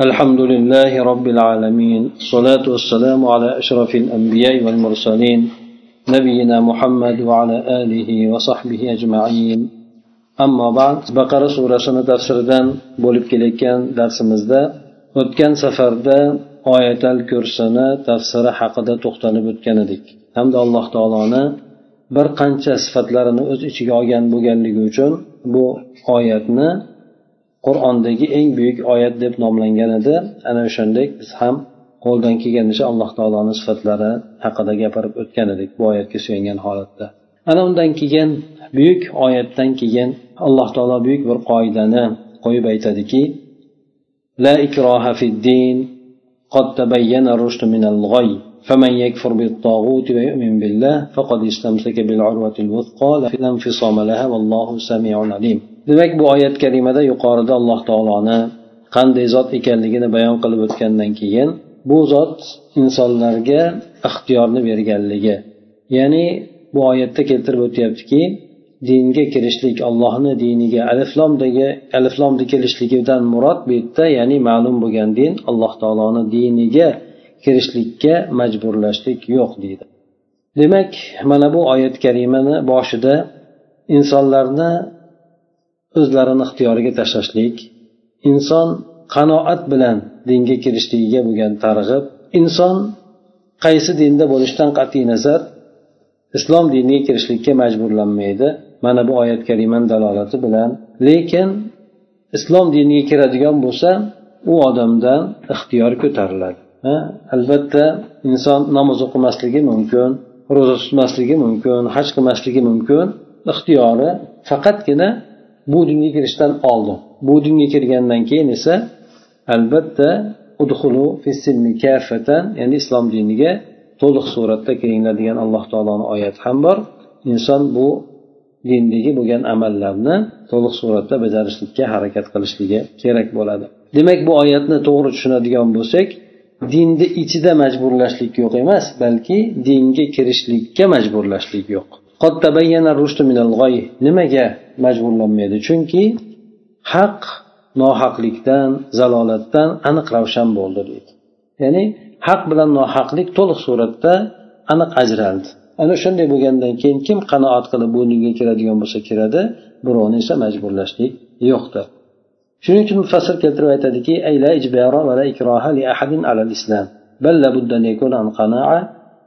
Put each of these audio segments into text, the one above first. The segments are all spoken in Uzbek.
الحمد لله رب العالمين الصلاة والسلام على أشرف الأنبياء والمرسلين نبينا محمد وعلى آله وصحبه أجمعين أما بعد بقرة سورة سنة تفسيردان بولب كليكان درس مزدا o'tgan safarda oyatal kursini tafsiri haqida to'xtalib o'tgan edik hamda alloh taoloni bir qancha sifatlarini o'z ichiga olgan bo'lganligi uchun bu oyatni qur'ondagi eng buyuk oyat deb nomlangan edi ana o'shandek biz ham qo'ldan kelganicha alloh taoloni sifatlari haqida gapirib o'tgan edik bu oyatga suyangan holatda ana undan keyin buyuk oyatdan keyin alloh taolo buyuk bir qoidani qo'yib aytadiki لا إكراه في الدين قد تبين الرشد من الغي فمن يكفر بالطاغوت ويؤمن بالله فقد استمسك بالعروة الوثقى لا انفصام لها والله سميع عليم demak bu oyat karimada yuqorida alloh taoloni qanday zot ekanligini bayon qilib o'tgandan keyin bu zot insonlarga ixtiyorni berganligi. Ya'ni bu oyatda keltirib o'tyaptiki dinga kirishlik allohni diniga aliflomdagi aliflomda kelishligidan murod bu yerda ya'ni ma'lum bo'lgan din alloh taoloni diniga kirishlikka majburlashlik yo'q deydi. Demak mana bu oyat karimani boshida insonlarni o'zlarini ixtiyoriga tashlashlik inson qanoat bilan dinga kirishligiga bo'lgan targ'ib inson qaysi dinda bo'lishidan qat'iy nazar islom diniga kirishlikka majburlanmaydi. Mana bu oyat karimani dalolati bilan. Lekin islom diniga kiradigan bo'lsa u odamdan ixtiyor ko'tariladi. Albatta inson namoz o'qimasligi mumkin ro'za tutmasligi mumkin haj qilmasligi mumkin. Ixtiyori faqatgina bu dinga kirishdan oldin bu dinga kirgandan keyin esa albatta udhulu ya'ni islom diniga to'liq suratda kiringlar degan alloh taoloni oyati ham bor. Inson bu dindagi bo'lgan amallarni to'liq suratda bajarishlikka harakat qilishligi kerak bo'ladi. Demak bu oyatni to'g'ri tushunadigan bo'lsak dinni ichida majburlashlik yo'q emas balki dinga kirishlikka majburlashlik yo'q. Nimaga majburlanmaydi? Chunki haq nohaqlikdan zalolatdan aniq ravshan bo'ldi deydi. Ya'ni haq bilan nohaqlik to'liq suratda aniq ajraldi. Ana shunday bo'lgandan keyin kim qanoat qilib bo'yniga kiradigan bo'lsa kiradi? Birovni esa majburlashlik yo'qdir. Shuning uchun mufassir keltirib aytadiki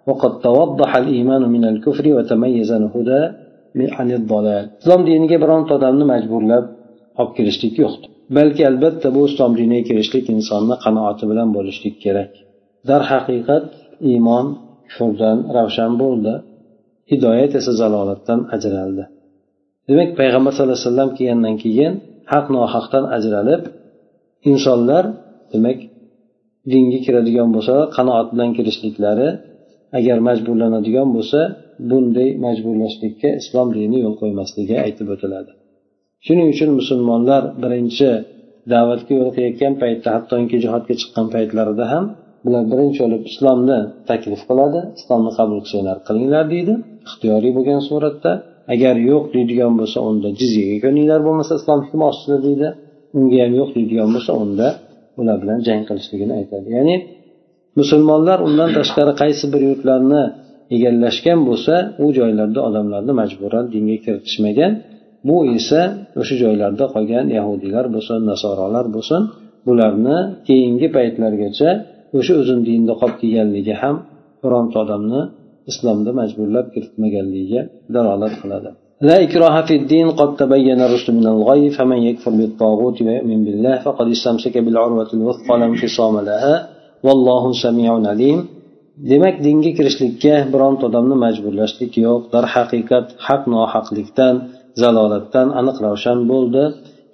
بل لابد أن يكون عن قناعة وقد توضح الإيمان من الكفر وتميز الهدى عن الضلال islom diniga bironta odamni majburlab olib kirishlik yo'qdir balki albatta bu islom diniga kirishlik insonni qanoati bilan bo'lishlik kerak darhaqiqat iymon kufrdan ravshan bo'ldi hidoyat esa zalolatdan ajraldi demak payg'ambar sallallohu alayhi vasallam kelgandan keyin haq nohaqdan ajralib insonlar demak dinga kiradigan bo'lsa qanoat bilan kirishliklari agar majburlanadigan bo'lsa bunday majburlashlikka islom dini yo'l qo'ymasligi aytib o'tiladi. Shuning uchun musulmonlar birinchi da'vatga yo'l qo'yayotgan paytda hattoki jihodga chiqqan paytlarida ham bular birinchi bo'lib islomni taklif qiladi islomni qabul qilsanglar qilinglar deydi. Ixtiyoriy bo'lgan suratda agar yo'q deydigan bo'lsa unda jizyaga ko'ninglar bo'lmasa islom hukmi ostida deydi. Unga ham yo'q deydigan bo'lsa unda ular bilan jang qilishligini aytadi. Ya'ni musulmonlar undan tashqari qaysi bir yurtlarni egallashgan bo'lsa u joylarda odamlarni majburan dinga kiritishmagan bu esa o'sha joylarda qolgan yahudiylar bo'lsin nasorolar bo'lsin bularni keyingi paytlargacha o'sha o'zini dinida qolib kelganligi ham bironta odamni islomda majburlab kiritmaganligiga dalolat qiladi لا إكراه في الدين قد تبين الرشد من الغي فمن يكفر بالطاغوت ويؤمن بالله فقد استمسك بالعروة الوثقى لا انفصام لها vallohu samiun alim. Demak dinga kirishlikka bironta odamni majburlashlik yo'q. Darhaqiqat haq nohaqlikdan zalolatdan aniq ravshan bo'ldi.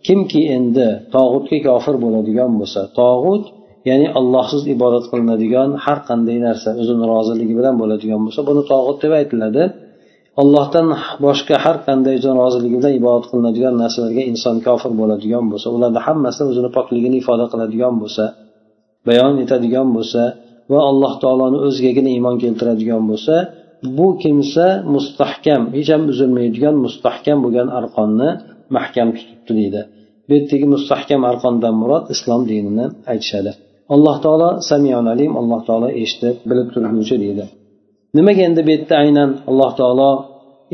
Kimki endi tog'utga kofir bo'ladigan bo'lsa tog'ut ya'ni allohsiz ibodat qilinadigan har qanday narsa o'zini roziligi bilan bo'ladigan bo'lsa buni tog'ut deb aytiladi. Allohdan boshqa har qanday roziligi bilan ibodat qilinadigan narsalarga inson kofir bo'ladigan bo'lsa ularni hammasi o'zini pokligini ifoda qiladigan bo'lsa bayon etadigan bo'lsa va alloh taoloni o'zigagina iymon keltiradigan bo'lsa bu kimsa mustahkam hech ham uzilmaydigan mustahkam bo'lgan arqonni mahkam tutibdi deydi. Bu yerdagi mustahkam arqondan murod islom dinini aytishadi. Alloh taolo samion alim alloh taolo eshitib bilib turguvchi deydi. Nimaga endi bu yerda aynan alloh taolo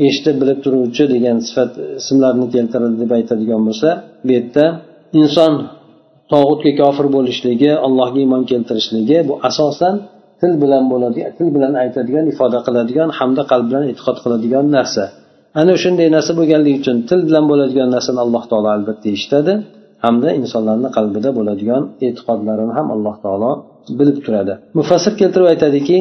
eshitib bilib turuvchi degan sifat ismlarni keltiradi deb aytadigan bo'lsa bu yerda inson tog'utga kofir bo'lishligi allohga iymon keltirishligi bu asosan til bilan bo'ladigan til bilan aytadigan ifoda qiladigan hamda qalb bilan e'tiqod qiladigan narsa ana shunday narsa bo'lganligi uchun til bilan bo'ladigan narsani alloh taolo albatta eshitadi hamda insonlarni qalbida bo'ladigan e'tiqodlarini ham alloh taolo bilib turadi mufassir keltirib aytadiki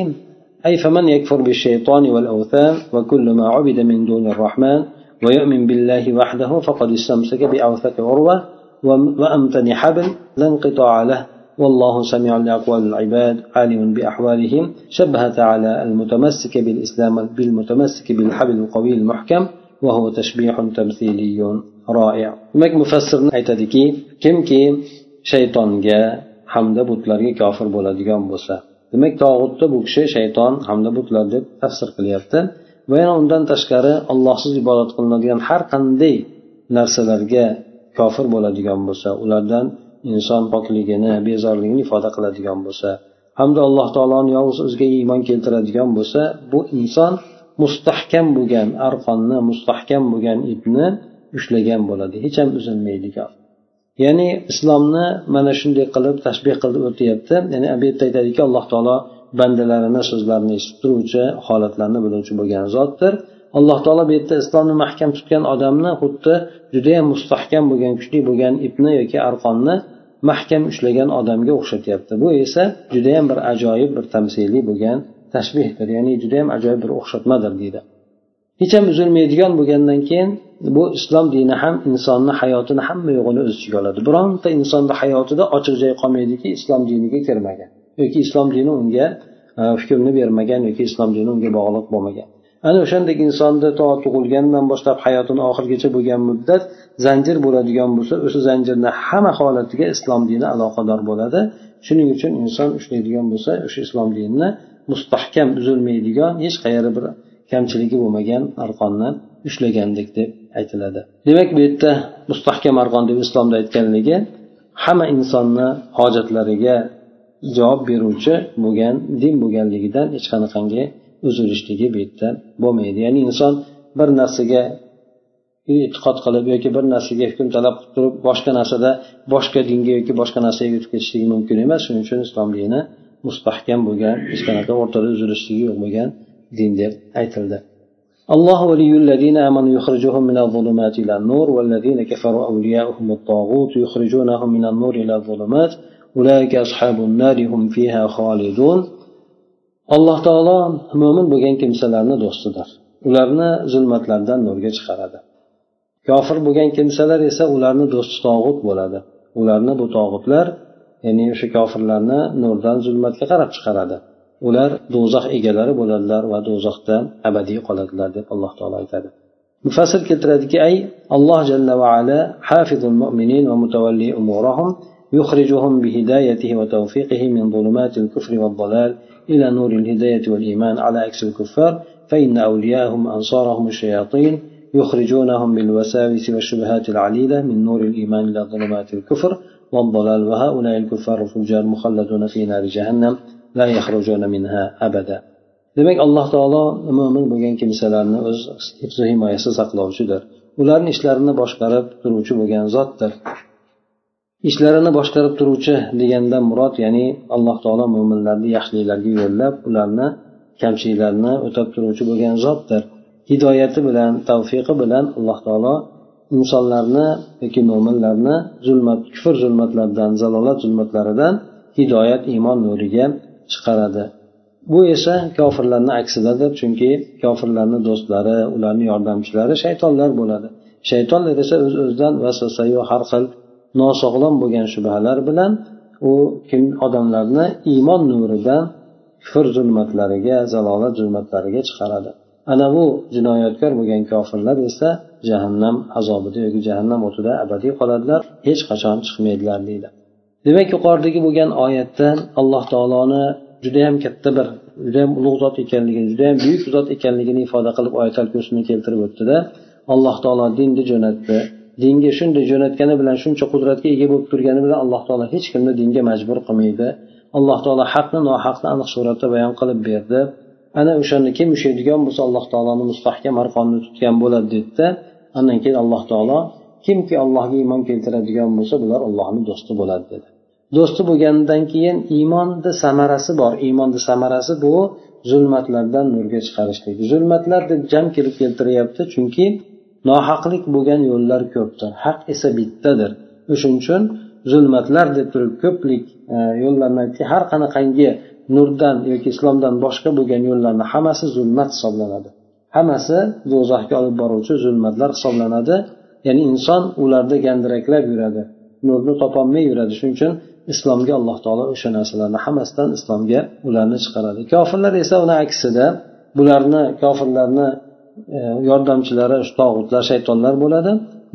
أي فمن يكفر بالشيطان والأوثان وكل ما عبد من دون الرحمن ويؤمن بالله وحده فقد استمسك بأوثق عروة وأمتن حبل لا انقطاع له والله سميع لأقوال العباد عالم بأحوالهم شبه تعالى المتمسك بالإسلام بالمتمسك بالحبل القوي المحكم وهو تشبيح تمثيلي رائع demak mufassirni aytadiki kimki shaytonga hamda butlarga kofir bo'ladigan bo'lsa demak tog'utda bu kishi shayton hamda butlar deb tafsir qilyapti va yana undan tashqari allohsiz ibodat qilinadigan har qanday narsalarga kofir bo'ladigan bo'lsa ulardan inson pokligini bezorligini ifoda qiladigan bo'lsa hamda alloh taoloni yolg'iz o'ziga iymon keltiradigan bo'lsa bu inson mustahkam bo'lgan arqonni mustahkam bo'lgan ipni ushlagan bo'ladi. Hech ham uzilmaydigan ya'ni islomni mana shunday qilib tashbeh qilib o'tyapti. Ya'ni bu yerda aytadiki alloh taolo bandalarini so'zlarini eshitib turuvchi holatlarni biluvchi bo'lgan zotdir. Alloh taolo bu yerda islomni mahkam tutgan odamni xuddi judayam mustahkam bo'lgan kuchli bo'lgan ipni yoki arqonni mahkam ushlagan odamga o'xshatyapti. Bu esa judayam bir ajoyib bir tamsiliy bo'lgan tashbihdir ya'ni judayam ajoyib bir o'xshatmadir deydi. Hech ham uzilmaydigan bo'lgandan keyin bu islom dini ham insonni hayotini hamma yo'g'ini o'z ichiga oladi. Bironta insonni hayotida ochiq joy qolmaydiki islom diniga kirmagan yoki islom dini unga fikrni hukmni bermagan yoki islom dini unga bog'liq bo'lmagan. Ana o'shandek insonni to tug'ilgandan boshlab hayotini oxirigacha bo'lgan muddat zanjir bo'ladigan bo'lsa o'sha zanjirni hamma holatiga islom dini aloqador bo'ladi. Shuning uchun inson ushlaydigan bo'lsa o'sha islom dinini mustahkam uzilmaydigan hech qayeri bir kamchiligi bo'lmagan arqonni ushlagandek deb aytiladi. Demak bu yerda mustahkam arqon deb islomda aytganligi hamma insonni hojatlariga javob beruvchi bo'lgan din bo'lganligidan hech qanaqangi uzilishligi bu yerda bo'lmaydi ya'ni inson bir narsaga e'tiqod qilib yoki bir narsaga hukm talab qilib turib boshqa narsada boshqa dinga yoki boshqa narsaga o'tib ketishligi mumkin emas shuning uchun islom dini mustahkam bo'lgan hech qanaqa o'rtada uzilishligi yo'q bo'lgan din deb aytildi الله ولي الذين آمنوا يخرجهم من الظلمات إلى النور والذين كفروا أولياؤهم الطاغوت يخرجونهم من النور إلى الظلمات أولئك أصحاب النار هم فيها خالدون alloh taolo mo'min bo'lgan kimsalarni do'stidir ularni zulmatlardan nurga chiqaradi kofir bo'lgan kimsalar esa ularni do'sti tog'ut bo'ladi ularni bu tog'utlar ya'ni o'sha kofirlarni nurdan zulmatga qarab chiqaradi ular do'zax egalari bo'ladilar va do'zaxda abadiy qoladilar deb alloh taolo aytadi mufassir keltiradiki ay alloh jalla va ala hafizul mu'minin va mutavalli umurahum يخرجهم بهدايته وتوفيقه من ظلمات الكفر والضلال إلى نور الهداية والإيمان على عكس الكفار فإن أولياءهم أنصارهم الشياطين يخرجونهم بالوساوس والشبهات العليلة من نور الإيمان إلى ظلمات الكفر والضلال وهؤلاء الكفار الفجار مخلدون في نار جهنم لا يخرجون منها أبدا demak alloh taolo mo'min bo'lgan kimsalarni o'z hifzi himoyasi saqlovchidir ularni ishlarini boshqarib turuvchi bo'lgan zotdir Ishlarini boshqarib turuvchi degandan murod ya'ni alloh taolo mo'minlarni yaxshiliklarga yo'llab ularni kamchiliklarni o'tab turuvchi bo'lgan zotdir. Hidoyati bilan tavfiqi bilan alloh taolo insonlarni yoki mo'minlarni zulmat kufr zulmatlaridan zalolat zulmatlaridan hidoyat iymon nuriga chiqaradi. Bu esa kofirlarni aksidadir chunki kofirlarni do'stlari ularni yordamchilari shaytonlar bo'ladi. Shaytonlar esa o'z öz o'zidan vasvasayu har xil nosog'lom bo'lgan shubhalar bilan u kim odamlarni iymon nuridan kufr zulmatlariga zalolat zulmatlariga chiqaradi. Ana bu jinoyatkor bo'lgan kofirlar esa jahannam azobida yoki jahannam o'tida abadiy qoladilar hech qachon chiqmaydilar deydi. Demak yuqoridagi bo'lgan oyatda alloh taoloni judayam katta bir judayam ulug' zot ekanligini judayam buyuk zot ekanligini ifoda qilib oyat al keltirib o'tdida alloh taolo dinni jo'natdi. Dinga shunday jo'natgani bilan shuncha qudratga ega bo'lib turgani bilan alloh taolo hech kimni dinga majbur qilmaydi. Alloh taolo haqni nohaqni aniq suratda bayon qilib berdi. Ana o'shani kim ushlaydigan bo'lsa alloh taoloni mustahkam arqonini tutgan bo'ladi dedida andan keyin alloh taolo kimki allohga iymon keltiradigan bo'lsa bular allohni do'sti bo'ladi dedi. Do'sti bo'lgandan keyin iymonni samarasi bor. Iymonni samarasi bu zulmatlardan nurga chiqarishlik. Zulmatlar deb jam kelib keltiryapti chunki nohaqlik bo'lgan yo'llar ko'pdir. Haq esa bittadir. O'shaning uchun zulmatlar deb turib ko'plik e, yo'llarni aytdi har qanaqangi nurdan yoki islomdan boshqa bo'lgan yo'llarni hammasi zulmat hisoblanadi. Hammasi do'zaxga olib boruvchi zulmatlar hisoblanadi. Ya'ni inson ularda gandiraklab yuradi nurni topolmay yuradi. Shuning uchun islomga alloh taolo o'sha narsalarni hammasidan islomga ularni chiqaradi. Kofirlar esa uni aksida bularni kofirlarni yordamchilari yordamchilari tog'utlar shaytonlar bo'ladi.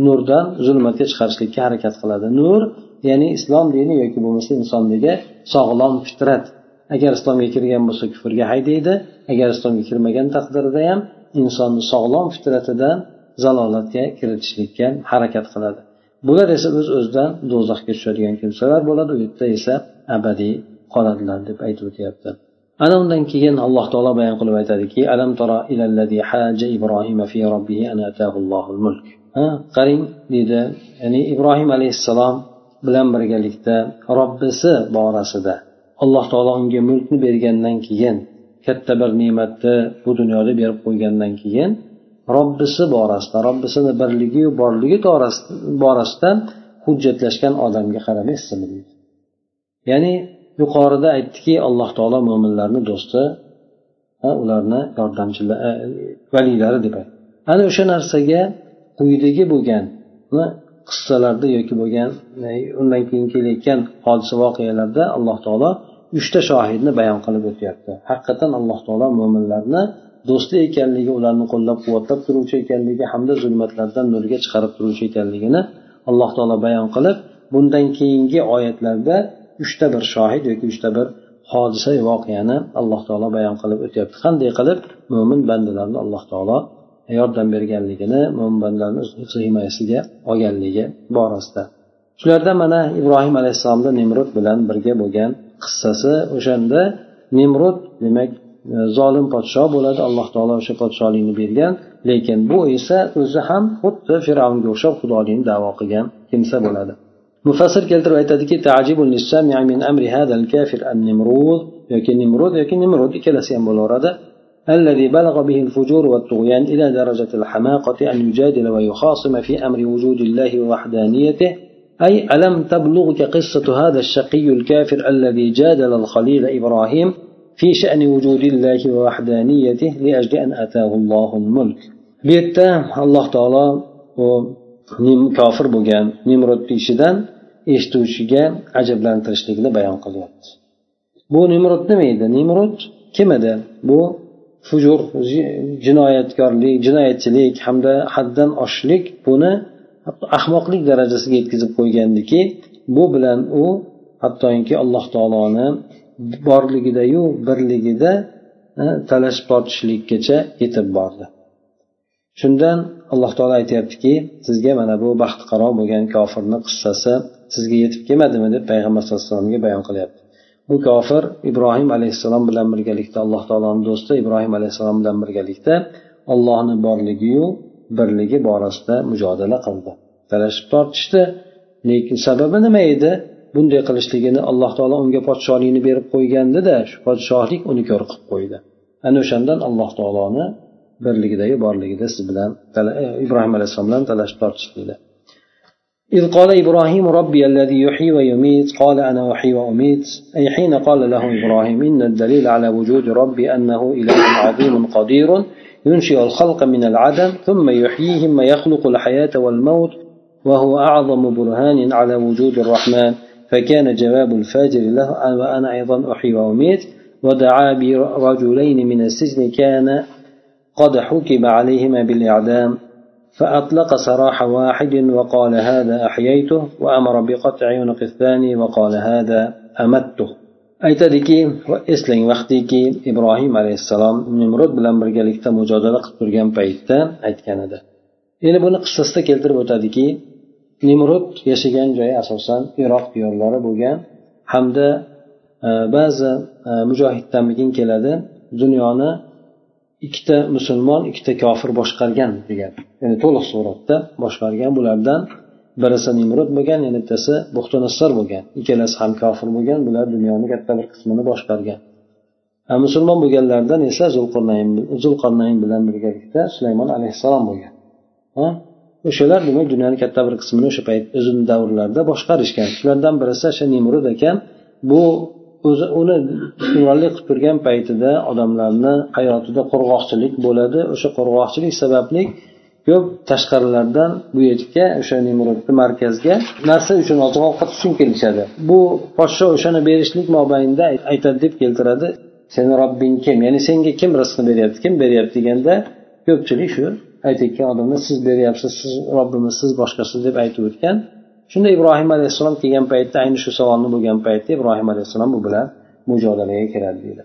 Nurdan zulmatga chiqarishlikka harakat qiladi. Nur ya'ni islom dini yoki bo'lmasa insondagi sog'lom fitrat. Agar islomga kirgan bo'lsa kufrga haydaydi agar islomga kirmagan taqdirda ham insonni sog'lom fitratidan zalolatga kiritishlikka harakat qiladi. Bular esa o'z öz o'zidan do'zaxga tushadigan kimsalar bo'ladi u yerda esa abadiy qoladilar deb aytib o'tyapti. Ana undan keyin alloh taolo bayon qilib aytadiki alam tara ilallazi haja ibrohima fi robbihi an atahullohul mulk? Ha qarang deydi ya'ni ibrohim alayhissalom bilan birgalikda robbisi borasida alloh taolo unga mulkni bergandan keyin katta bir ne'matni bu dunyoda berib qo'ygandan keyin robbisi borasida robbisini birligiyu borligi borasida hujjatlashgan odamga qaramaysizmi deydi ya'ni yuqorida aytdiki alloh taolo mo'minlarni do'sti va ularni yordamchilari e, valiylari deb aytdi. Ana o'sha narsaga quyidagi bo'lgan qissalarda yoki bo'lgan e, undan keyin kelayotgan hodisa voqealarda alloh taolo uchta shohidni bayon qilib o'tyapti. Haqiqatdan alloh taolo mo'minlarni do'sti ekanligi ularni qo'llab quvvatlab turuvchi ekanligi hamda zulmatlardan nurga chiqarib turuvchi ekanligini alloh taolo bayon qilib bundan keyingi oyatlarda uchta bir shohid yoki uchta bir hodisa voqeani alloh taolo bayon qilib o'tyapti. Qanday qilib? Mo'min bandalarni alloh taolo yordam berganligini mo'min bandalarni o'z himoyasiga olganligi borasida. Shulardan mana ibrohim alayhissalomni nimrud bilan birga bo'lgan qissasi o'shanda nimrud demak e, zolim podshoh bo'ladi alloh taolo o'sha podshohlikni bergan lekin bu esa o'zi ham xuddi fir'avnga o'xshab xudolikni davo qilgan kimsa bo'ladi. Mufassir keltirib aytadiki min amri hadal kafir an nimrud yoki nimrud yoki nimrud ikkalasi ham bo'laveradi الذي بلغ به الفجور والطغيان إلى درجة الحماقة أن يجادل ويخاصم في أمر وجود الله ووحدانيته. أي ألم تبلغك قصة هذا الشقي الكافر الذي جادل الخليل إبراهيم في شأن وجود الله ووحدانيته لأجل أن أتاه الله الملك؟ alloh taolo u kofir bo'lgan nimrodni ishidan eshituvchiga ajablantirishlikni bayon qilyapti. Bu nimrod nima edi? Nimrod kim edi? Bu fujur jinoyatkorlik jinoyatchilik hamda haddan oshishlik buni ahmoqlik darajasiga yetkazib qo'ygandiki bu bilan u hattoki alloh taoloni borligidayu birligida e, talashib tortishlikkacha yetib bordi. Shundan alloh taolo aytyaptiki sizga mana bu baxtiqaro bo'lgan kofirni qissasi sizga yetib kelmadimi deb payg'ambar sallallohu alayhi vasallamga bayon qilyapti. Bu kofir ibrohim alayhissalom bilan birgalikda alloh taoloni do'sti ibrohim alayhissalom bilan birgalikda ollohni borligiyu birligi borasida mujodala qildi. Talashib tortishdi. Lekin sababi nima edi? Bunday qilishligini alloh taolo unga podshohlikni berib qo'ygandida shu podshohlik uni ko'r qilib qo'ydi. Ana o'shandan alloh taoloni birligidagi borligida siz bilan ibrohim alayhissalom bilan talashib tortishlikda إذ قال إبراهيم ربي الذي يحيي ويميت قال أنا أحيي وأميت. أي حين قال له إبراهيم إن الدليل على وجود ربي أنه إله عظيم قدير ينشئ الخلق من العدم ثم يحييهم ويخلق الحياة والموت وهو أعظم برهان على وجود الرحمن. فكان جواب الفاجر له وأنا أيضا أحيي وأميت. ودعا برجلين من السجن كان قد حكم عليهما بالإعدام فأطلق سراح واحد وقال هذا أحييته وأمر بقطع عنق الثاني وقال هذا أمته aytadiki eslang vaqtiki ibrohim alayhissalom nimrod bilan birgalikda mujodala qilib turgan paytda aytgan edi endi buni qissasida keltirib o'tadiki nimrud yashagan joyi asosan iroq diyorlari bo'lgan hamda e, ba'zi e, mujohidlarmikin keladi dunyoni ikkita musulmon ikkita kofir boshqargan degan. Ya'ni to'liq suratda boshqargan bulardan birisi nimrud bo'lgan yana bittasi buxtinassar bo'lgan. Ikkalasi ham kofir bo'lgan bular dunyoni katta bir qismini boshqargan. Musulmon bo'lganlardan esa zulqarnayn zulqarnayn bilan birgalikda sulaymon alayhissalom bo'lgan. O'shalar demak dunyoni katta bir qismini o'sha payt o'zini davrlarida boshqarishgan. Shulardan birisi o'sha nimrud ekan. Bu o'zi uni hukmronlik qilib turgan paytida odamlarni hayotida qurg'oqchilik bo'ladi. O'sha qurg'oqchilik sababli ko'p tashqarilardan bu yerga o'sha nimrudni markazga narsa uchun oziq ovqat uchun kelishadi. Bu podsho o'shani berishlik mobaynida aytadi deb keltiradi. Seni robbing kim? Ya'ni senga kim rizqni beryapti? Kim beryapti deganda ko'pchilik shu aytayotgan odamlar siz beryapsiz siz robbimiz siz boshqasiz deb aytib o'tgan shunda ibrohim alayhissalom kelgan paytda ayni shu savolni bo'lgan paytda ibrohim alayhissalom bu bilan mujodalaga kiradi deydi.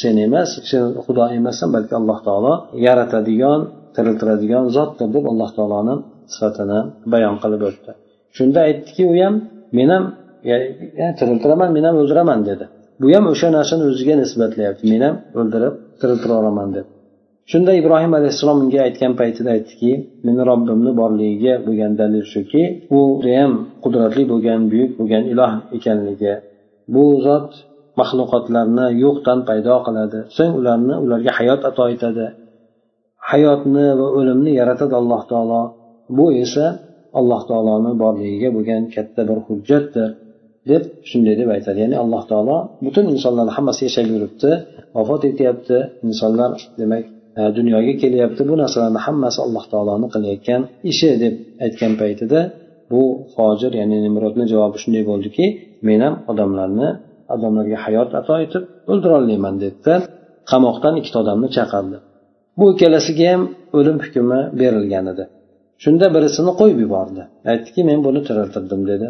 Sen emas sen xudo emassan balki alloh taolo yaratadigan tiriltiradigan zotdir deb alloh taoloni sifatini bayon qilib o'tdi. Shunda aytdiki u ham men ham tiriltiraman men ham o'ldiraman dedi. Bu ham o'sha narsani o'ziga nisbatlayapti. Men ham o'ldirib tiriltira olaman deb shunda ibrohim alayhissalom unga aytgan paytida aytdiki meni robbimni borligiga bo'lgan dalil shuki u judayam qudratli bo'lgan buyuk bo'lgan iloh ekanligi bu zot maxluqotlarni yo'qdan paydo qiladi. So'ng ularni ularga hayot ato etadi. Hayotni va o'limni yaratadi alloh taolo. Bu esa alloh taoloni borligiga bo'lgan katta bir hujjatdir deb shunday deb aytadi. Ya'ni alloh taolo butun insonlarni hammasi yashab yuribdi vafot etyapti. Insonlar demak dunyoga kelyapti bu narsalarni hammasi alloh taoloni qilayotgan ishi deb aytgan paytida bu hojir ya'ni nimrodni javobi shunday bo'ldiki men ham odamlarni odamlarga hayot ato etib o'ldirolmayman dedida qamoqdan ikkita odamni chaqirdi. Bu ikkalasiga ham o'lim hukmi berilgan edi. Shunda birisini qo'yib yubordi. Aytdiki men buni tiriltirdim dedi.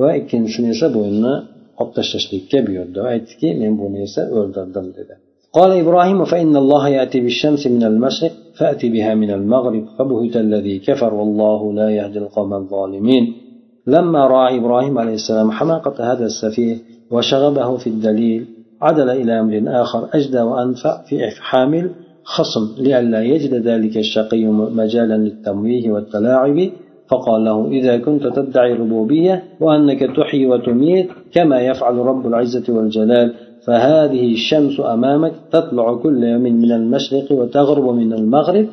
Va ikkinchisini esa bo'ynini olib tashlashlikka buyurdi. Va aytdiki men buni esa o'ldirdim dedi. قال إبراهيم فإن الله يأتي بالشمس من المشرق فأتي بها من المغرب فبهت الذي كفر والله لا يهدي القوم الظالمين. لما رأى إبراهيم عليه السلام حماقة هذا السفيه وشغبه في الدليل عدل إلى أمر آخر أجدى وأنفع في حامل خصم لئلا يجد ذلك الشقي مجالا للتمويه والتلاعب. فقال له إذا كنت تدعي الربوبية وأنك تحيي وتميت كما يفعل رب العزة والجلال فهذه الشمس أمامك تطلع كل يوم من المشرق وتغرب من المغرب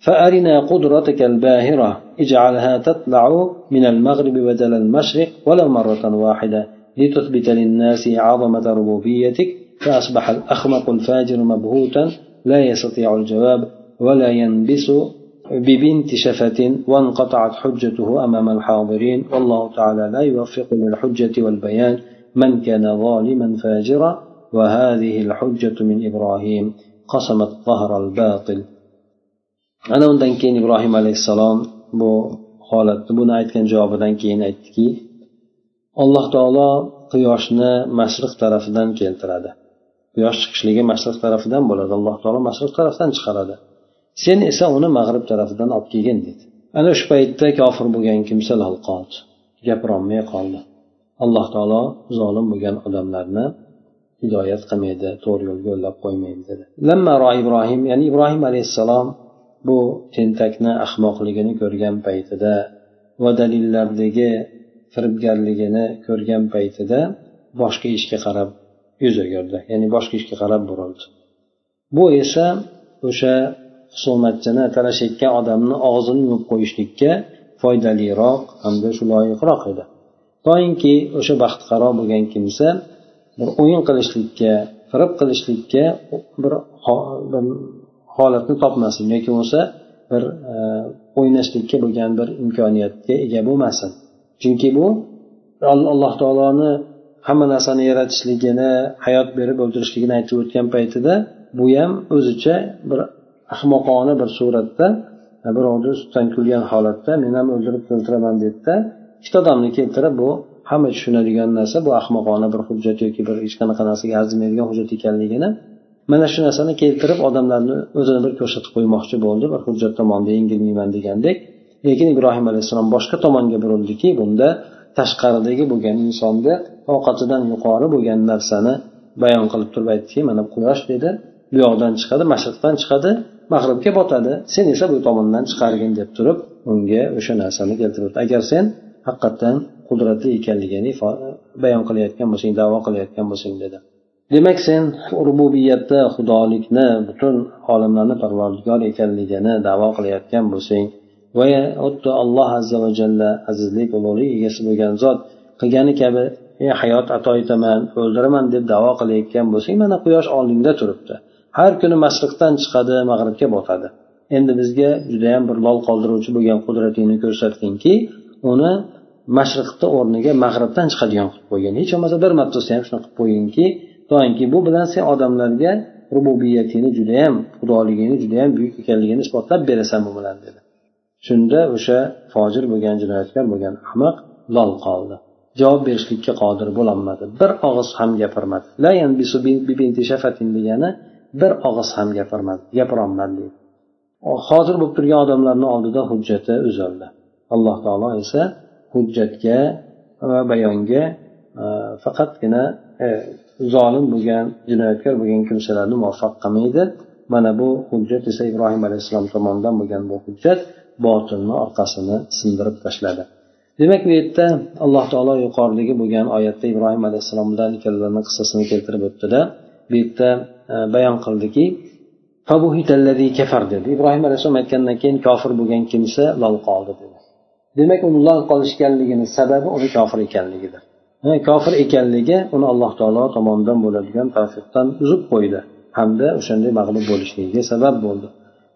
فأرنا قدرتك الباهرة اجعلها تطلع من المغرب بدل المشرق ولو مرة واحدة لتثبت للناس عظمة ربوبيتك فأصبح الأخمق الفاجر مبهوتا لا يستطيع الجواب ولا ينبس ببنت شفة وانقطعت حجته أمام الحاضرين والله تعالى لا يوفق للحجة والبيان. من كان ظالما فاجرا وهذه الحجة من إبراهيم قسمت ظهر الباطل ana undan keyin ibrohim alayhissalom bu holatni buni aytgan javobidan keyin aytdiki alloh taolo quyoshni mashriq tarafidan keltiradi quyosh chiqishligi mashriq tarafidan bo'ladi alloh taolo mashriq tarafdan chiqaradi sen esa uni mag'rib tarafidan olib kelgin dedi ana shu paytda kofir bo'lgan kimsa lol qoldi gapirolmay qoldi Alloh taolo zolim bo'lgan odamlarni hidoyat qilmaydi to'g'ri yo'lga yo'llab qo'ymaydi dedi. Lammaro ibrohim ya'ni ibrohim alayhissalom bu tentakni ahmoqligini ko'rgan paytida va dalillardagi firibgarligini ko'rgan paytida boshqa ishga qarab yuz o'girdi ya'ni boshqa ishga qarab burildi. Bu esa o'sha husumatchini talashayotgan odamni og'zini yumib qo'yishlikka foydaliroq hamda shu loyiqroq edi. Toinki o'sha baxtiqaro bo'lgan kimsa bir o'yin qilishlikka firib qilishlikka bir holatni topmasin yoki bo'lmasa bir e, o'ynashlikka bo'lgan bir imkoniyatga ega bo'lmasin. Chunki bu alloh taoloni hamma narsani yaratishligini hayot berib o'ldirishligini aytib o'tgan paytida bu ham o'zicha bir ahmoqona bir suratda e, birovni ustidan kulgan holatda men ham o'ldirib o'ldiraman dedida ikkita odamni keltirib bu hamma tushunadigan narsa bu ahmoqona bir hujjat yoki bir hech qanaqa narsaga arzimaydigan hujjat ekanligini mana shu narsani keltirib odamlarni o'zini bir ko'rsatib qo'ymoqchi bo'ldi bir hujjat tomonida yengilmayman degandek. Lekin ibrohim alayhissalom boshqa tomonga burildiki bunda tashqaridagi bo'lgan insonni ovqatidan yuqori bo'lgan narsani bayon qilib turib aytdiki mana quyosh dedi. Bu yoqdan chiqadi mashriqdan chiqadi mag'ribga botadi. Sen esa bu tomondan chiqargin deb turib unga o'sha narsani keltirib agar sen haqiqatdan qudratli ekanligini bayon qilayotgan bo'lsang davo qilayotgan bo'lsang dedi. Demak sen rububiyatda xudolikni butun olamlarni parvardigor ekanligini davo qilayotgan bo'lsang va xuddi alloh azza va jalla azizlik ulug'lik egasi bo'lgan zot qilgani kabi ey hayot ato etaman o'ldiraman deb davo qilayotgan bo'lsang mana quyosh oldingda turibdi. Har kuni mashriqdan chiqadi mag'ribga botadi. Endi bizga judayam bir lol qoldiruvchi bo'lgan qudratingni ko'rsatdingki uni mashriqni o'rniga mag'ribdan chiqadigan qilib qo'ygan. Hech bo'lmasa bir marta bo'lsa ham shunaqa qilib qo'yginki doimki bu bilan sen odamlarga rububiyatingni judayam xudoligingni judayam buyuk ekanligini isbotlab berasan bu bilan dedi. Shunda o'sha fojir bo'lgan jinoyatkor bo'lgan ahmoq lol qoldi. Javob berishlikka qodir bo'lolmadi bir og'iz ham gapirmadi. Degani bir og'iz ham gapirmadi gapirolmadi deydi hozir bo'lib turgan odamlarni oldida hujjati uzildi. Alloh taolo esa hujjatga va bayonga e, faqatgina e, zolim bo'lgan jinoyatkor bo'lgan kimsalarni muvaffaq qilmaydi. Mana bu hujjat esa ibrohim alayhissalom tomonidan bo'lgan bu hujjat botilni orqasini sindirib tashladi. Demak bu yerda alloh taolo yuqoridagi bo'lgan oyatda ibrohim alayhissalom bilan ikkalarni qissasini keltirib o'tdida bu yerda e, bayon qildiki dedi. Ibrohim alayhissalom aytgandan keyin kofir bo'lgan kimsa lol qoldi dedi. Demak uni lol qolishganligini sababi uni kofir ekanligidir. Kofir ekanligi uni alloh taolo tomonidan bo'ladigan tavfiqdan uzib qo'ydi. Hamda o'shanday mag'lub bo'lishligiga sabab bo'ldi.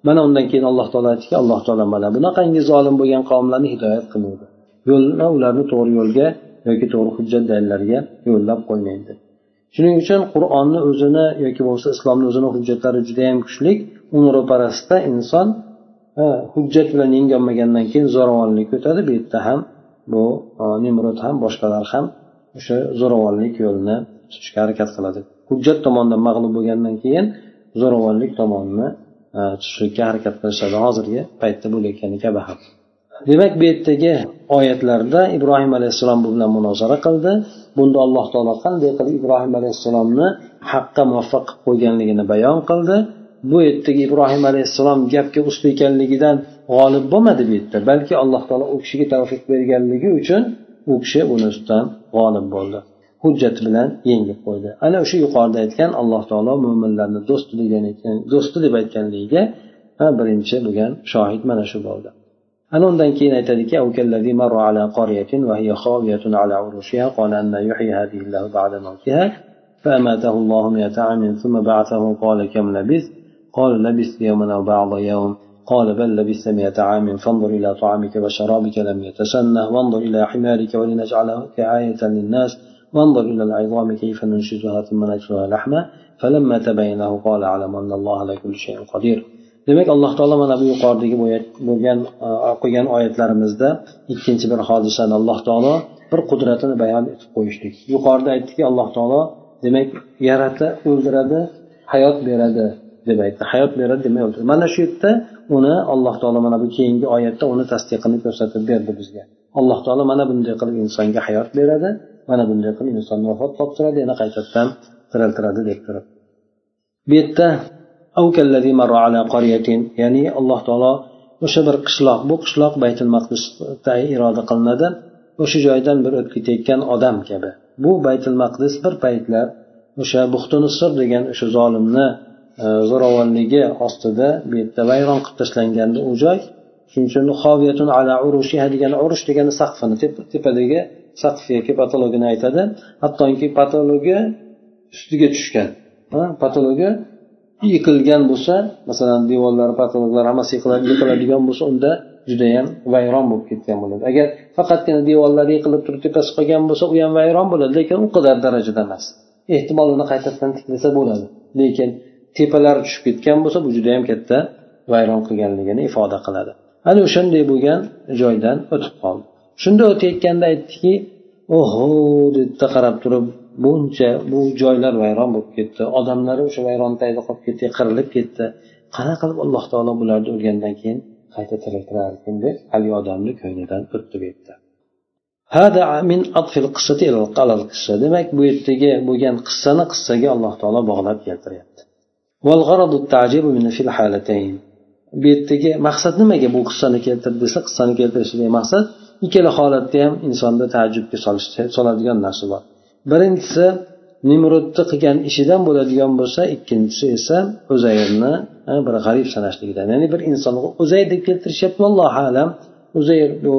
Mana undan keyin alloh taolo aytdiki alloh taolo mana bunaqangi zolim bo'lgan qavmlarni hidoyat qilmaydi yo'lni ularni to'g'ri yo'lga yoki to'g'ri hujjat dalillarga yo'llab qo'ymaydi. Shuning uchun qur'onni o'zini yoki bo'lmasa islomni o'zini hujjatlari judayam kuchli uni ro'parasida inson hujjat bilan yengolmagandan keyin zo'ravonlik o'tadi. Bu yerda ham bu nimrod ham boshqalar ham o'sha zo'ravonlik yo'lini tutishga harakat qiladi. Hujjat tomonidan mag'lub bo'lgandan keyin zo'ravonlik tomonini tutishlikka harakat qilishadi. Hozirgi paytda bo'layotgani kabi ham. Demak bu yerdagi oyatlarda ibrohim alayhissalom bu bilan munozara qildi. Bunda alloh taolo qanday qilib ibrohim alayhissalomni haqqa muvaffaq qilib qo'yganligini bayon qildi. bu yerdagi ibrohim alayhissalom gapga usta ekanligidan g'olib bo'lmadi bu yerda balki alloh taolo u kishiga tavfiq berganligi uchun u kishi buni ustidan g'olib bo'ldi hujjat bilan yengib qo'ydi ana o'sha yuqorida aytgan alloh taolo mo'minlarni do'sti degan ekan do'sti deb aytganligiga birinchi bo'lgan shohid mana shu bo'ldi ana undan keyin aytadiki فأماته الله مئة عام ثم بعثه قال كم لبثت قال لبثت يوما أو بعض يوم قال بل لبثت مئة عام فانظر إلى طعامك وشرابك لم يتسنه وانظر إلى حمارك ولنجعلك آية للناس وانظر إلى العظام كيف ننشزها ثم نكسوها لحما فلما تبين له قال أعلم أن الله على كل شيء قدير demak alloh taolo mana bu yuqoridagi bo'lgan o'qigan oyatlarimizda ikkinchi bir hodisani alloh taolo bir qudratini bayon etib qo'yishlik yuqorida aytdiki alloh taolo demak yarata o'ldiradi hayot beradi Deb aytdi. Hayot beradi demay o'ldiradi mana shu yerda uni alloh taolo mana bu keyingi oyatda uni tasdiqini ko'rsatib berdi bizga. Alloh taolo mana bunday qilib insonga hayot beradi mana bunday qilib insonni vafot toptiradi yana qaytadan tiriltiradi deb turib bu yerda ya'ni alloh taolo o'sha bir qishloq bu qishloq baytul maqdisda iroda qilinadi. O'sha joydan bir o'tib ketayotgan odam kabi. Bu baytul maqdis bir paytlar o'sha buxtinisir degan o'sha zolimni E, zo'ravonligi ostida bu yerda vayron qilib tashlangandi u joy shuning uchun ala urushiha degani urush degani saqfini tepadagi saqf yoki patologini aytadi. Hattoki patologi ustiga tushgan patologi yiqilgan bo'lsa masalan devorlar patologlar hammasi yiqiladigan bo'lsa unda judayam vayron bo'lib ketgan bo'ladi. Agar faqatgina devorlar yiqilib turib tepasi qolgan bo'lsa u ham vayron bo'ladi lekin u qadar darajada emas. Ehtimol uni qaytadan tiklasa bo'ladi. Lekin tepalari tushib ketgan bo'lsa bu judayam katta vayron qilganligini ifoda qiladi. Ana o'shanday bo'lgan joydan o'tib qoldi. Shunda o'tayotganda aytdiki oho! dedida qarab turib buncha bu joylar vayron bo'lib ketdi odamlar o'sha vayron tagida qolib ketdi qirilib ketdi. Qanaqa qilib alloh taolo bularni o'lgandan keyin qayta tiriltirarkin deb haligi odamni ko'nglidan o'tdi bu yerda demak bu yerdagi bo'lgan qissani qissaga alloh taolo bog'lab keltiryapti. Bu yerdagi maqsad nimaga bu qissani keltirdi desa qissani keltirishidagi maqsad ikkala holatda ham insonni taajjubga soladigan narsa bor. Birinchisi nimrudni qilgan ishidan bo'ladigan bo'lsa ikkinchisi esa uzayrni bir g'arib sanashligidan ya'ni bir insonni uzayr deb keltirishyapti allohu alam. Uzayr bu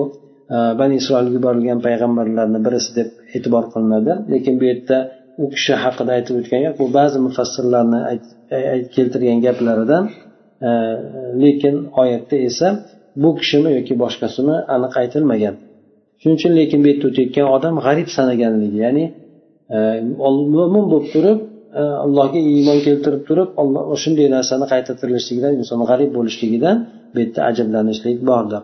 e, bani isroilga yuborilgan payg'ambarlarni birisi deb e'tibor qilinadi. Lekin bu yerda u kishi haqida aytib o'tgan gap bu ba'zi mufassirlarni keltirgan gaplaridan e, lekin oyatda esa bu kishini yoki boshqasini aniq aytilmagan. Shuning uchun lekin bu yerda o'tayotgan odam g'arib sanaganligi ya'ni e, mo'min bo'lib turib e, allohga iymon keltirib turib alloh shunday narsani qayta tirilishligidan inson g'arib bo'lishligidan bu yerda ajablanishlik bordir.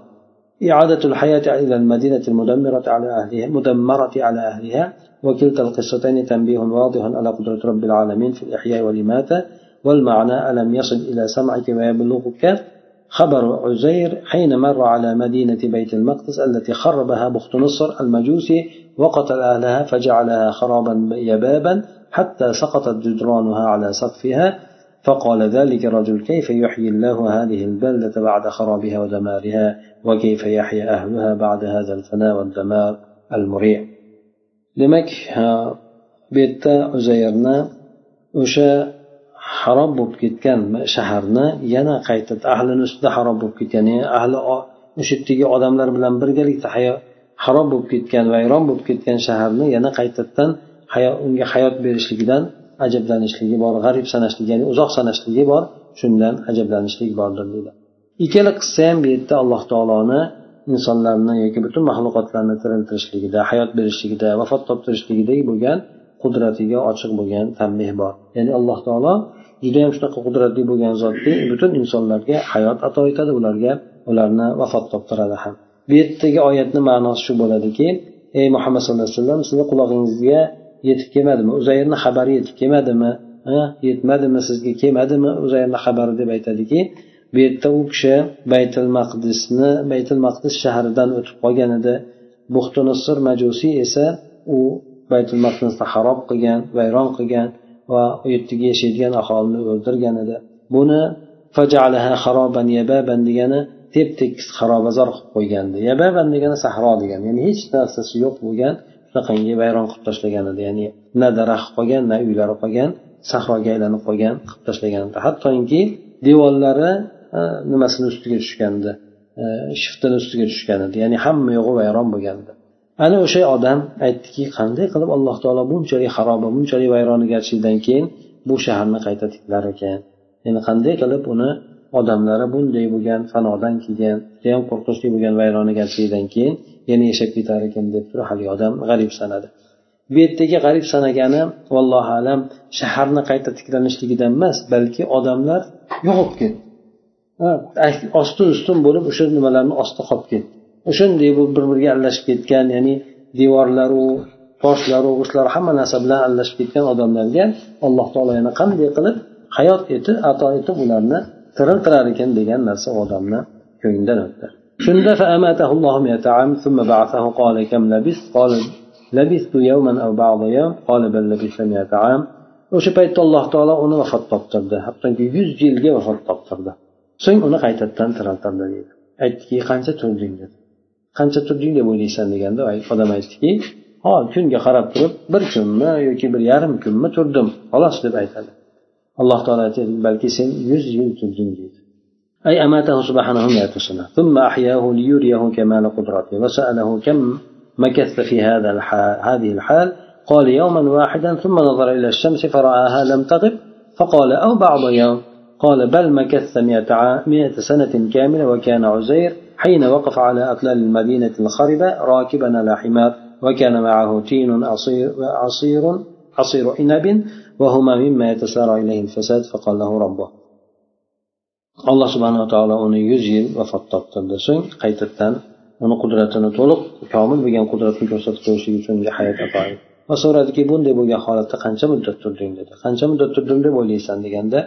إعادة الحياة إلى المدينة المدمرة على أهلها مدمرة على أهلها وكلتا القصتين تنبيه واضح على قدرة رب العالمين في الإحياء والإماتة والمعنى ألم يصل إلى سمعك ويبلغك؟ خبر عزير حين مر على مدينة بيت المقدس التي خربها بخت نصر المجوسي وقتل أهلها فجعلها خرابا يبابا حتى سقطت جدرانها على سقفها. فقال ذلك الرجل كيف يحيي الله هذه البلدة بعد خرابها ودمارها وكيف يحيا أهلها بعد هذا الفناء والدمار المريع demak bu yerda uzayrni o'sha harob bo'lib ketgan shaharni yana qayta ahlini ustida harob bo'lib ketgan ya'ni ahli o'sha yerdagi odamlar bilan birgalikda harob bo'lib ketgan vayron bo'lib ketgan shaharni yana qaytadan unga hayot berishligidan ajablanishligi bor g'arib sanashlik ya'ni uzoq sanashligi bor shundan ajablanishlik bordir deydi. Ikkala qissa ham bu yerda alloh taoloni insonlarni yoki butun maxluqotlarni tiriltirishligida hayot berishligida vafot toptirishligidagi bo'lgan qudratiga ochiq bo'lgan tanbeh bor. Ya'ni alloh taolo judayam shunaqa qudratli bo'lgan zotki butun insonlarga hayot ato etadi ularga ularni vafot toptiradi ham. Bu yerdagi oyatni ma'nosi shu bo'ladiki ey muhammad sallallohu alayhi vasallam sizni qulog'ingizga yetib kelmadimi? Uzayrni xabari yetib kelmadimi? Yetmadimi? Sizga kelmadimi uzayrni xabari deb aytadiki bu yerda u kishi baytul maqdisni baytul maqdis shahridan o'tib qolgan edi. Buxtinisir majusiy esa u baytul maqdisni harob qilgan vayron qilgan va u yerdagi yashaydigan aholini o'ldirgan edi. Buni degani tep tekis xarobazor qilib qo'ygandi. Yababan degani sahro degani ya'ni hech narsasi yo'q bo'lgan shunaqangi vayron qilib tashlagan edi ya'ni na daraxt qolgan na uylari qolgan sahroga aylanib qolgan qilib tashlagan edi hattoki devorlari nimasini ustiga tushgandi e, shiftini ustiga tushgan edi ya'ni hamma yo'g'i vayron bo'lgandi ana o'sha odam aytdiki qanday qilib alloh taolo bunchalik haroba bunchalik vayronagarchilikdan keyin bu shaharni qayta tiklar ekan? Ya'ni qanday qilib uni odamlari bunday bo'lgan fanodan keyin judayam qo'rqinchli bo'lgan vayronagarchilikdan keyin yana yashab ketar ekan deb turib haligi odam g'arib sanadi. Bu yerdagi g'arib sanagani vallohu alam shaharni qayta tiklanishligidan emas balki odamlar yo'qolib ketdi. Osti ustun bo'lib o'sha nimalarni osti qolib ketdi. O'shanday bir biriga aralashib ketgan ya'ni devorlaru toshlaru o'shalar hamma narsa bilan aralashib ketgan odamlarga alloh taolo yana qanday qilib hayot etib ato etib ularni tiriltirar ekan degan narsa odamni ko'nglidan o'tdi. shunda ثم بعثه قال كم لبثت قال لبثت يوما أو بعض يوم قال بل لبثت مئة عام o'sha paytda alloh taolo uni vafot toptirdi hattoki yuz yilga vafot toptirdi so'ng uni qaytadan tiriltirdi deydi aytdiki qancha turding dedi qancha turding deb o'ylaysan deganda odam aytdiki ho kunga qarab turib bir kunmi yoki bir yarim kunmi turdim xolos deb aytadi alloh taolo aytadi balki sen yuz yil turding deydi أي أماته سبحانه مئة سنة. ثم أحياه ليريه كمال قدرته وسأله كم مكثت في هذا الحال هذه الحال. قال يوما واحدا ثم نظر إلى الشمس فرآها لم تغب فقال أو بعض يوم. قال بل مكثت مئة, مئة سنة كاملة وكان عزير حين وقف على أطلال المدينة الخربة راكبا على حمار وكان معه تين عصير, عصير عصير عنب وهما مما يتسارع إليه الفساد فقال له ربه. Alloh subhanava taolo uni yuz yil vafot toptirdi so'ng qaytadan uni qudratini to'liq komil bo'lgan qudratini ko'rsatib qo'yishlik uchun unga hayot ato etdi va so'radiki bunday bo'lgan holatda qancha muddat turding dedi. Qancha muddat turdim deb o'ylaysan deganda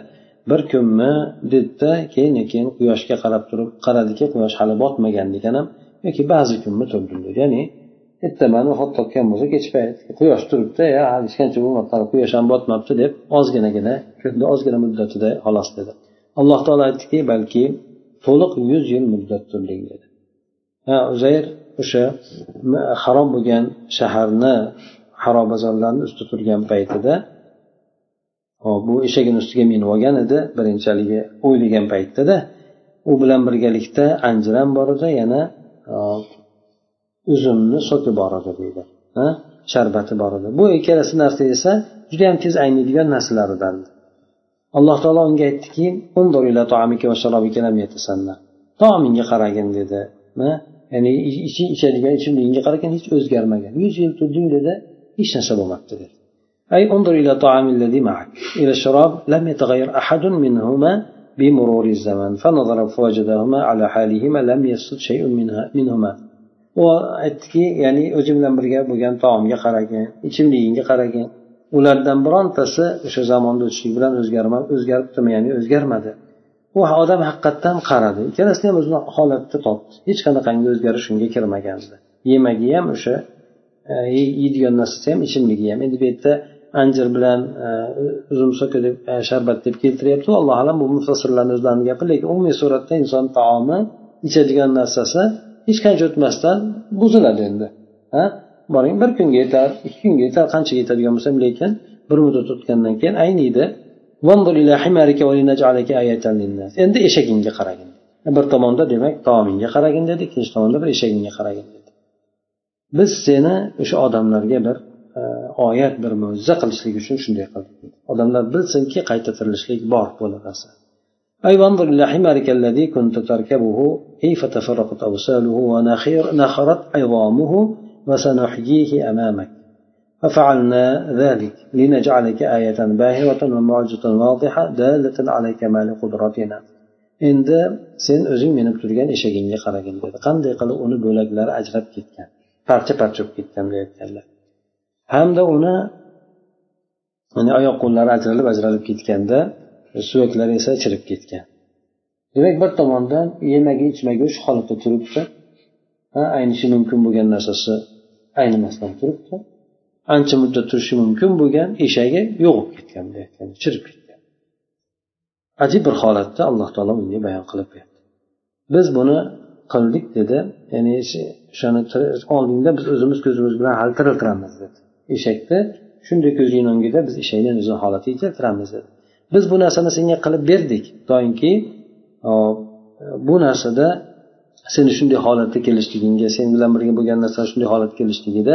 bir kunmi dedida keyin keyin quyoshga qarab turib qaradiki quyosh hali botmagan degan ham yoki ba'zi kunmi turdim dedi. Ya'ni ertaman vafot topgan bo'lsa kech payt quyosh turibdi hali hech qancha bo'lmabdi hali quyosh ham botmabdi deb ozginagina ozgina muddatida xolos dedi. Alloh taolo aytdiki balki to'liq yuz yil muddat turding dedi ha uzayr o'sha harom bo'lgan shaharni harobazorlarni ustida turgan paytida bu eshagini ustiga minib olgan edi birinchiligi o'ylagan paytdada u bilan birgalikda anjir ham bor edi yana uzumni so'ti bor edi deydi. Sharbati bor edi. Bu ikkalasi narsa esa judayam tez ayniydigan narsalardan. alloh taolo unga aytdiki taomingga qaragin dedi ya'ni ichadigan ichimligingga qaragin hech o'zgarmagan yuz yil turding dedi hech narsa bo'lmabdi dedi أي انظر إلى طعام الذي معك إلى الشراب لم يتغير أحد منهما بمرور الزمن فنظر فوجدهما على حالهما لم يسد شيء منها منهما u aytdiki ya'ni o'zi bilan birga bo'lgan taomga qaragin ichimligingga qaragin ulardan birontasi o'sha zamonda o'tishlik bilan o'zgaribdimi ya'ni o'zgarmadi. U odam haqiqatdan qaradi. Ikkalasini ham o'zini holatida topdi. Hech qanaqangi o'zgarish unga kirmagandi yemagi ham o'sha e, yeydigan narsasi ham ichimligi ham. Endi bu yerda anjir bilan e, uzum so'ki deb e, sharbat deb keltiryapti allohu alam bu mufassirlarni o'zlarini gapi lekin umumiy suratda inson taomi ichadigan narsasi hech qancha o'tmasdan buziladi endi ha? boring bir kunga yetar ikki kunga yetar qanchaga yetadigan bo'lsam lekin bir muddat o'tgandan keyin ayniydi endi eshagingga qaragin bir tomonda demak taomingga qaragin dedi ikkinchi tomonda bir eshagingga qaragin dedi biz seni o'sha odamlarga bir e, oyat bir mo'jiza qilishlik uchun shunday qildik odamlar bilsinki qayta tirilishlik bor bu narsa أي وانظر إلى حمارك الذي كنت تركبه كيف تفرقت أوساله ونخرت عظامه وسنحييه أمامك ففعلنا ذلك لنجعلك آية باهرة ومعجزة واضحة دالة على كمال قدرتنا endi sen o'zing minib turgan eshagingga qaragin dedi qanday qilib uni bo'laklari ajrab ketgan parcha parcha bo'lib ketgan deyotganlar hamda uni oyoq qo'llari ajralib ajralib ketganda suyaklari esa chirib ketgan demak bir tomondan yemagi ichmagi shu holatda turibdi aynishi mumkin bo'lgan narsasi aynimasdan turibdi. Ancha muddat turishi mumkin bo'lgan eshagi yo'q bo'lib ketgan aytganda chirib ketgan. Ajib bir holatda alloh taolo unga bayon qilib berdi. Biz buni qildik dedi. Ya'ni o'shani oldingda biz o'zimiz ko'zimiz bilan hali tiriltiramiz dedi. Eshakni shunday ko'zingni o'ngida biz eshakni o'zini holatiga keltiramiz dedi. Biz bu narsani senga qilib berdik. Doimki bu narsada seni shunday holatga kelishligingga sen bilan birga bo'lgan narsa shunday holatga kelishligida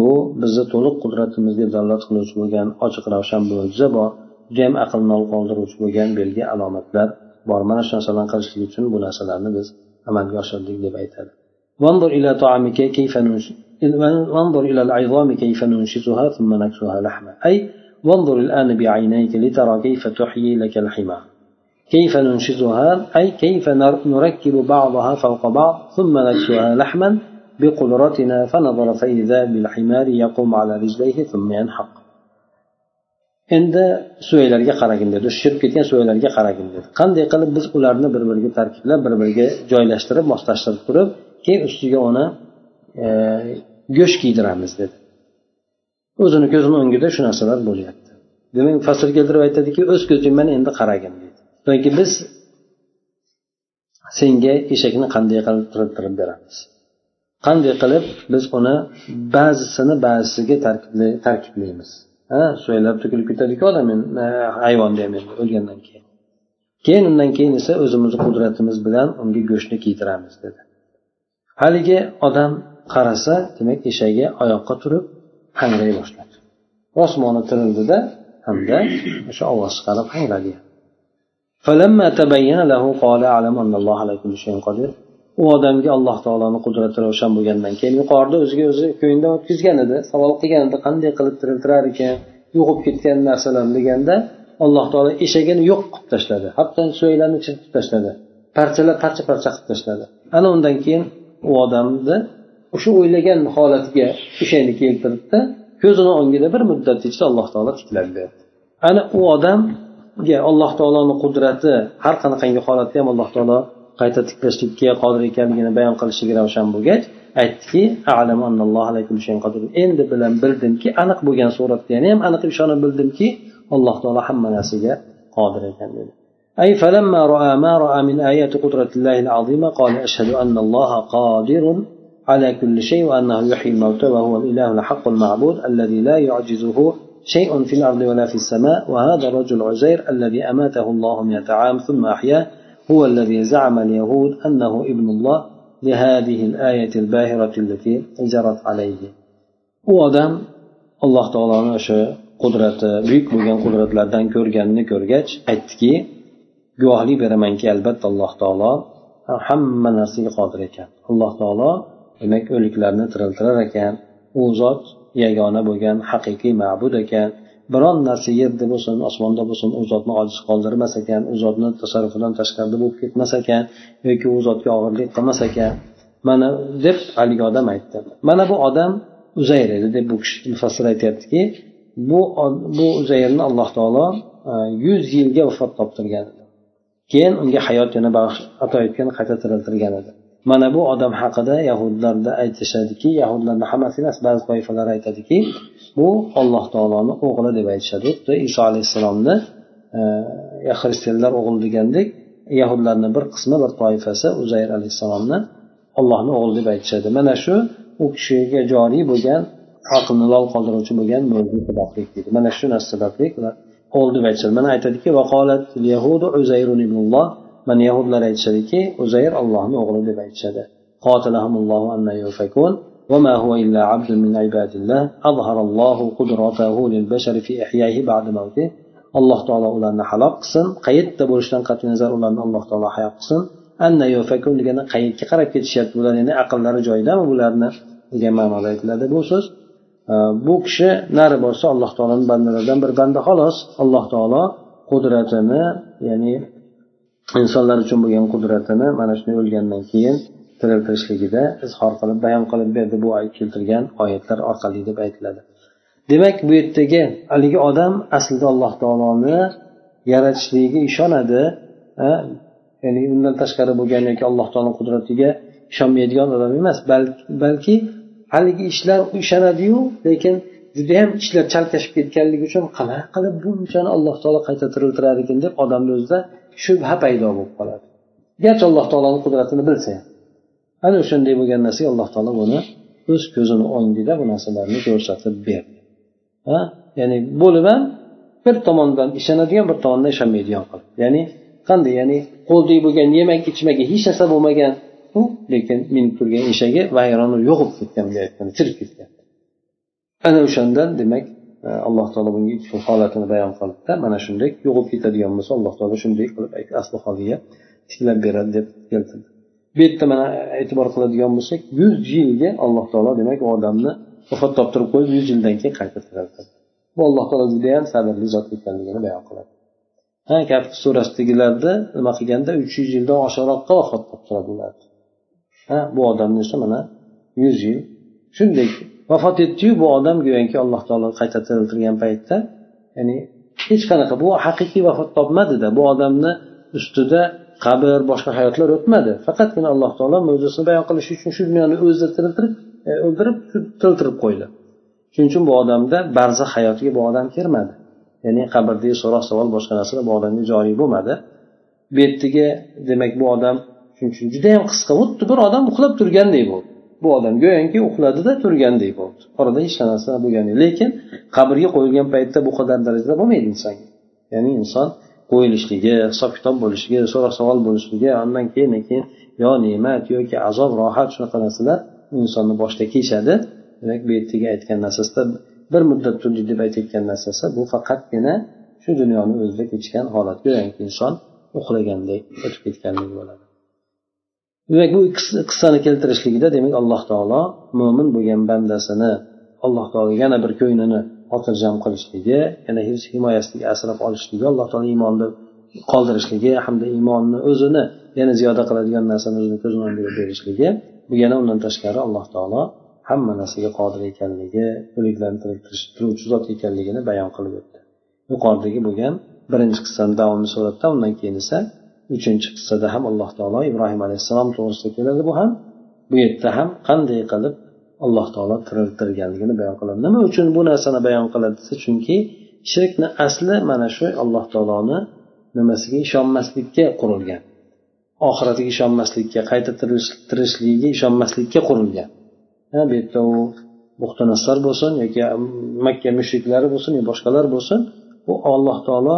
bu bizni to'liq qudratimizga dalolat qiluvchi bo'lgan ochiq ravshan mo'jiza bor judayam aqlni qoldiruvchi bo'lgan belgi alomatlar bor mana shu narsalarni qilishlik uchun bu narsalarni biz amalga oshirdik deb aytadi وانظر إلى طعامك كيف وانظر إلى العظام كيف ننشزها ثم نكسوها لحما أي وانظر الآن بعينيك لترى كيف تحيي لك الحمار كيف ننشزها أي كيف نركب بعضها فوق بعض ثم نكسوها لحما بقدرتنا فنظر فإذا بالحمار يقوم على رجليه ثم ينحق endi suvaylarga qaragin dedi shishirib ketgan suvaylarga qaragin dedi qanday qilib biz ularni bir biriga tarkiblab bir biriga joylashtirib moslashtirib turib keyin ustiga uni e, go'sht kiydiramiz dedi o'zini ko'zini o'ngida shu narsalar bo'lyapti demak fasl keltirib aytadiki o'z ko'zing bilan endi qaragin yoki biz senga eshakni qanday qilib tiriltirib beramiz. Qanday qilib biz uni ba'zisini ba'zisiga tarkiblaymiz. Ha suyaylab to'kilib ketadiku odam hayvonda ham endi o'lgandan keyin. Keyin undan keyin esa o'zimizni qudratimiz bilan unga go'shtni kiydiramiz dedi. Haligi odam qarasa demak eshagi oyoqqa turib hangray boshladi. Osmoni tirildida hamda o'sha ovoz chiqarib hangradi. U odamga alloh taoloni qudrati ravshan bo'lgandan keyin yuqorida o'ziga o'zi ko'nglidan o'tkazgan edi savol qilgan edi qanday qilib tiriltirar ekan yo'qolib ketgan narsalarni deganda alloh taolo eshagini yo'q qilib tashladi. Hatto suyaklarni chirtib tashladi. Parchalar parcha parcha qilib tashladi. Ana undan keyin u odamni o'sha o'ylagan holatiga o'shani keltirdida ko'zini o'ngida bir muddat ichida alloh taolo tiklab berdi. Ana u odam alloh taoloni qudrati har qanaqangi holatda ham alloh taolo qayta tiklashlikka qodir ekanligini bayon qilishligi ravshan bo'lgach aytdiki endi bilan bildimki aniq bo'lgan suratda yana ham aniq ishonib bildimki alloh taolo hamma narsaga qodir ekan dedi أي فلما رأى ما رأى من آيات قدرة الله العظيمة قال أشهد أن الله قادر على كل شيء وأنه يحيي الموتى وهو الإله الحق المعبود الذي لا يعجزه شيء في الأرض ولا في السماء وهذا الرجل عزير الذي أماته الله مئة عام ثم أحياه هو الذي زعم اليهود أنه ابن الله لهذه الآية الباهرة التي جرت عليه. وأدام الله تعالى قدرة بيك بيان قدرت لدن كورجان نكورجاج أتكي guvohlik beramanki albatta الله تعالى hamma narsaga qodir الله تعالى taolo demak o'liklarni tiriltirar ekan u yagona bo'lgan haqiqiy ma'bud ekan. Biron narsa yerda bo'lsin osmonda bo'lsin u zotni ojiz qoldirmas ekan u zotni tasarrufidan tashqarida bo'lib ketmas ekan yoki u zotga og'irlik qilmas ekan. Mana deb haligi odam aytdi. Mana bu odam uzayr edi deb bu kishi mufassir aytyaptiki bu bu uzayrni alloh taolo e, yuz yilga vafot toptirgan keyin unga hayot yana ato etgan qayta tiriltirgan edi. Mana bu odam haqida yahudlarda aytishadiki yahudlarni hammasi emas ba'zi toifalar aytadiki bu alloh taoloni o'g'li deb aytishadi. Xuddi iso alayhissalomni e, xristianlar o'g'li degandek yahudlarni bir qismi bir toifasi uzayr alayhissalomni ollohni o'g'li deb aytishadi. Mana shu u kishiga joriy bo'lgan aqlni lol qoldiruvchi bo'lgan mo'jiza sabablik deydi. Mana shu narsa sababli o'g'il deb aytishadi. Mana aytadiki mana yahudlar aytishadiki uzayr allohni o'g'li deb aytishadi وما هو إلا عبد من عباد الله أظهر الله قدرته للبشر في إحيائه بعد موته alloh taolo ularni halok qilsin qayerda bo'lishidan qat'iy nazar ularni alloh taolo hayot qilsin anna yufakun degani qayerga qarab ketishyapti bular ya'ni aqllari joyidami bularni degan ma'noda aytiladi bu so'z bu kishi nari borsa alloh taoloni bandalaridan bir banda xolos alloh taolo qudratini ya'ni insonlar uchun bo'lgan qudratini mana shunday o'lgandan keyin tiriltirishligida izhor qilib bayon qilib berdi bu keltirgan oyatlar orqali deb aytiladi. Demak bu yerdagi haligi odam aslida alloh taoloni yaratishligiga ishonadi ya'ni undan tashqari bo'lgan yoki alloh taoloni qudratiga ishonmaydigan odam emas balki haligi ishlar ishonadiyu lekin judayam ishlar chalkashib ketganligi uchun qanaqa qilib bunchani alloh taolo qayta tiriltirar ekan deb odamni o'zida shubha paydo bo'lib qoladi. Garchi alloh taoloni qudratini bilsa ham ana o'shanday bo'lgan narsaga alloh taolo buni o'z ko'zini o'ngida bu narsalarni ko'rsatib berdi. Ha? Ya'ni bo'lib ham bir tomondan ishonadigan bir tomondan ishonmaydigan qilib ya'ni qanday? Ya'ni qo'ldek bo'lgan yemak ichmagi hech narsa bo'lmagan. U lekin minib turgan eshagi vayroni yo'q bo'lib ketgan bunday aytganda chirib ketgan. Ana o'shandan demak alloh taolo bunga ikki xil holatini bayon qilibdi mana shunday yo'qolib ketadigan bo'lsa alloh taolo shunday qilib asli holiga tiklab beradi deb keltirdi. Bu yerda mana e'tibor qiladigan bo'lsak yuz yilga alloh taolo demak odamni vafot toptirib qo'yib yuz yildan keyin qayta tiriltirdi bu alloh taolo judayam sabrli zot ekanligini bayon qiladi. Ha kaf surasidagilarda nima qilganda uch yuz yildan oshiqroqqa vafot toptiradilar. Ha bu odamni esa mana yuz yil shunday vafot etdiyu bu odam go'yoki alloh taolo qayta tiriltirgan paytda ya'ni hech qanaqa bu haqiqiy vafot topmadida bu odamni ustida qabr boshqa hayotlar o'tmadi. Faqatgina alloh taolo mo'jizasini bayon qilish uchun shu dunyoni o'zida tiriltirib e, o'ldirib tiriltirib qo'ydi. Shuning uchun bu odamda barzax hayotiga bu odam kirmadi. Ya'ni qabrdagi so'roq savol boshqa narsalar bu odamga joriy bo'lmadi. Bu yerdagi demak bu odam shuning uchun judayam qisqa xuddi bir odam uxlab turgandek bo'ldi. Bu odam go'yoki uxladida turgandek bo'ldi. Orada hech narsa bo'lgan lekin qabrga qo'yilgan paytda bu qadar darajada bo'lmaydi insonga ya'ni inson qo'yilishligi hisob kitob bo'lishligi so'roq savol bo'lishligi undan keyin keyin yo ne'mat yoki azob rohat shunaqa narsalar insonni boshida kechadi. Demak bu yerdagi aytgan narsasida bir muddat turdik deb aytayotgan narsasi bu faqatgina shu dunyoni o'zida kechgan holat. Go'yoki inson uxlagandek o'tib ketgandek bo'ladi. Demak bu qissani keltirishligida demak alloh taolo mo'min bo'lgan bandasini alloh taolo yana bir ko'nglini xotirjam qilishligi yana himoyasiga asrab olishligi alloh taolo iymonni qoldirishligi hamda iymonni o'zini yana ziyoda qiladigan narsani o'zini ko'zini o'ngiga berishligi bu yana undan tashqari alloh taolo hamma narsaga qodir ekanligi o'liklarni turuvchi zot ekanligini bayon qilib o'tdi. Yuqoridagi bo'lgan birinchi qissani davomi suratda undan keyin esa uchinchi qissada ham alloh taolo ibrohim alayhissalom to'g'risida keladi. Bu ham bu yerda ham qanday qilib alloh taolo tiriltirganligini bayon qiladi. Nima uchun bu narsani bayon qiladi desa chunki shirkni asli mana shu alloh taoloni nimasiga ishonmaslikka qurilgan. Oxiratiga ishonmaslikka qayta tirishligiga ishonmaslikka qurilgan. Bu yerda u buxtanassar bo'lsin yoki makka mushriklari bo'lsin yo boshqalar bo'lsin u alloh taolo